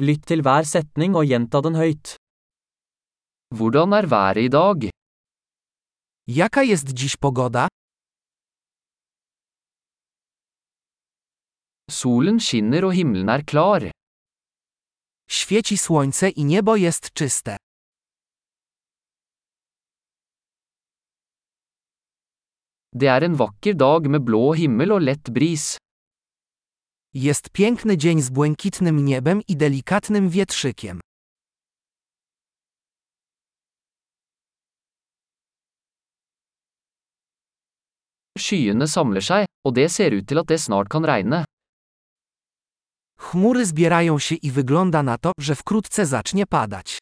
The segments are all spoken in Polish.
Lytt til hver setning og gjenta den høyt. Hvordan er været i dag? Jaka jest dziś pogoda? Solen skinner og himmelen er klar. Świeci słońce i niebo jest czyste. Det er en vakker dag med blå himmel og lett bris. Jest piękny dzień z błękitnym niebem i delikatnym wietrzykiem. Skyene samler seg, og det ser ut til at det snart kan regne. Chmury zbierają się i wygląda na to, że wkrótce zacznie padać.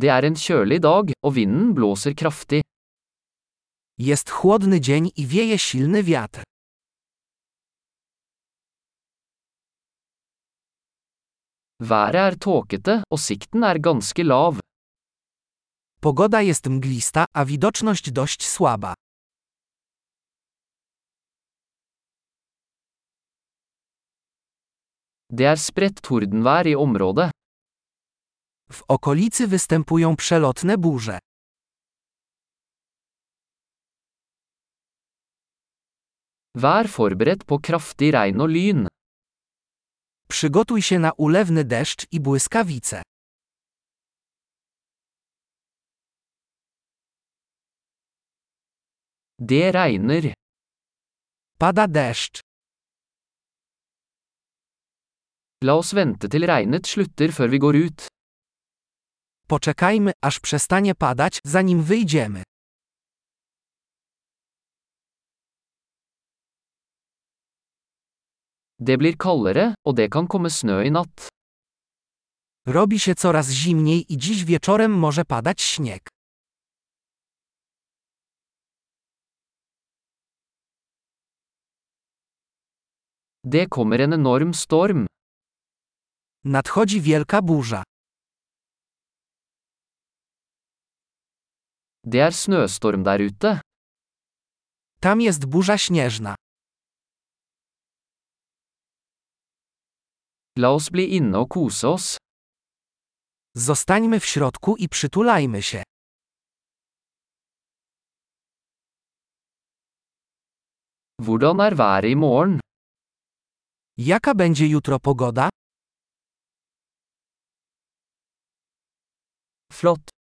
Det er en kjølig dag, og vinden blåser kraftig. Jest chłodny dzień i wieje silny wiatr. Været er tåkete, og sikten er ganske lav. Pogoda jest mglista, a widoczność dość słaba. Det er spredt tordenvær i området. W okolicy występują przelotne burze. Vær forberedt på kraftig regn og lyn. Przygotuj się na ulewny deszcz i błyskawice. Det regner. Pada deszcz. La oss vente til regnet slutter før vi går ut. Poczekajmy, aż przestanie padać, zanim wyjdziemy. Det blir kaldere, og det kan komme snø i natt. Robi się coraz zimniej i dziś wieczorem może padać śnieg. Det kommer en enorm storm. Nadchodzi wielka burza. Det er snøstorm der ute. Tam jest burza śnieżna. La oss bli inne og kose oss. Zostańmy w środku i przytulajmy się. Hvordan er været i morgen? Jaka będzie jutro pogoda? Flott!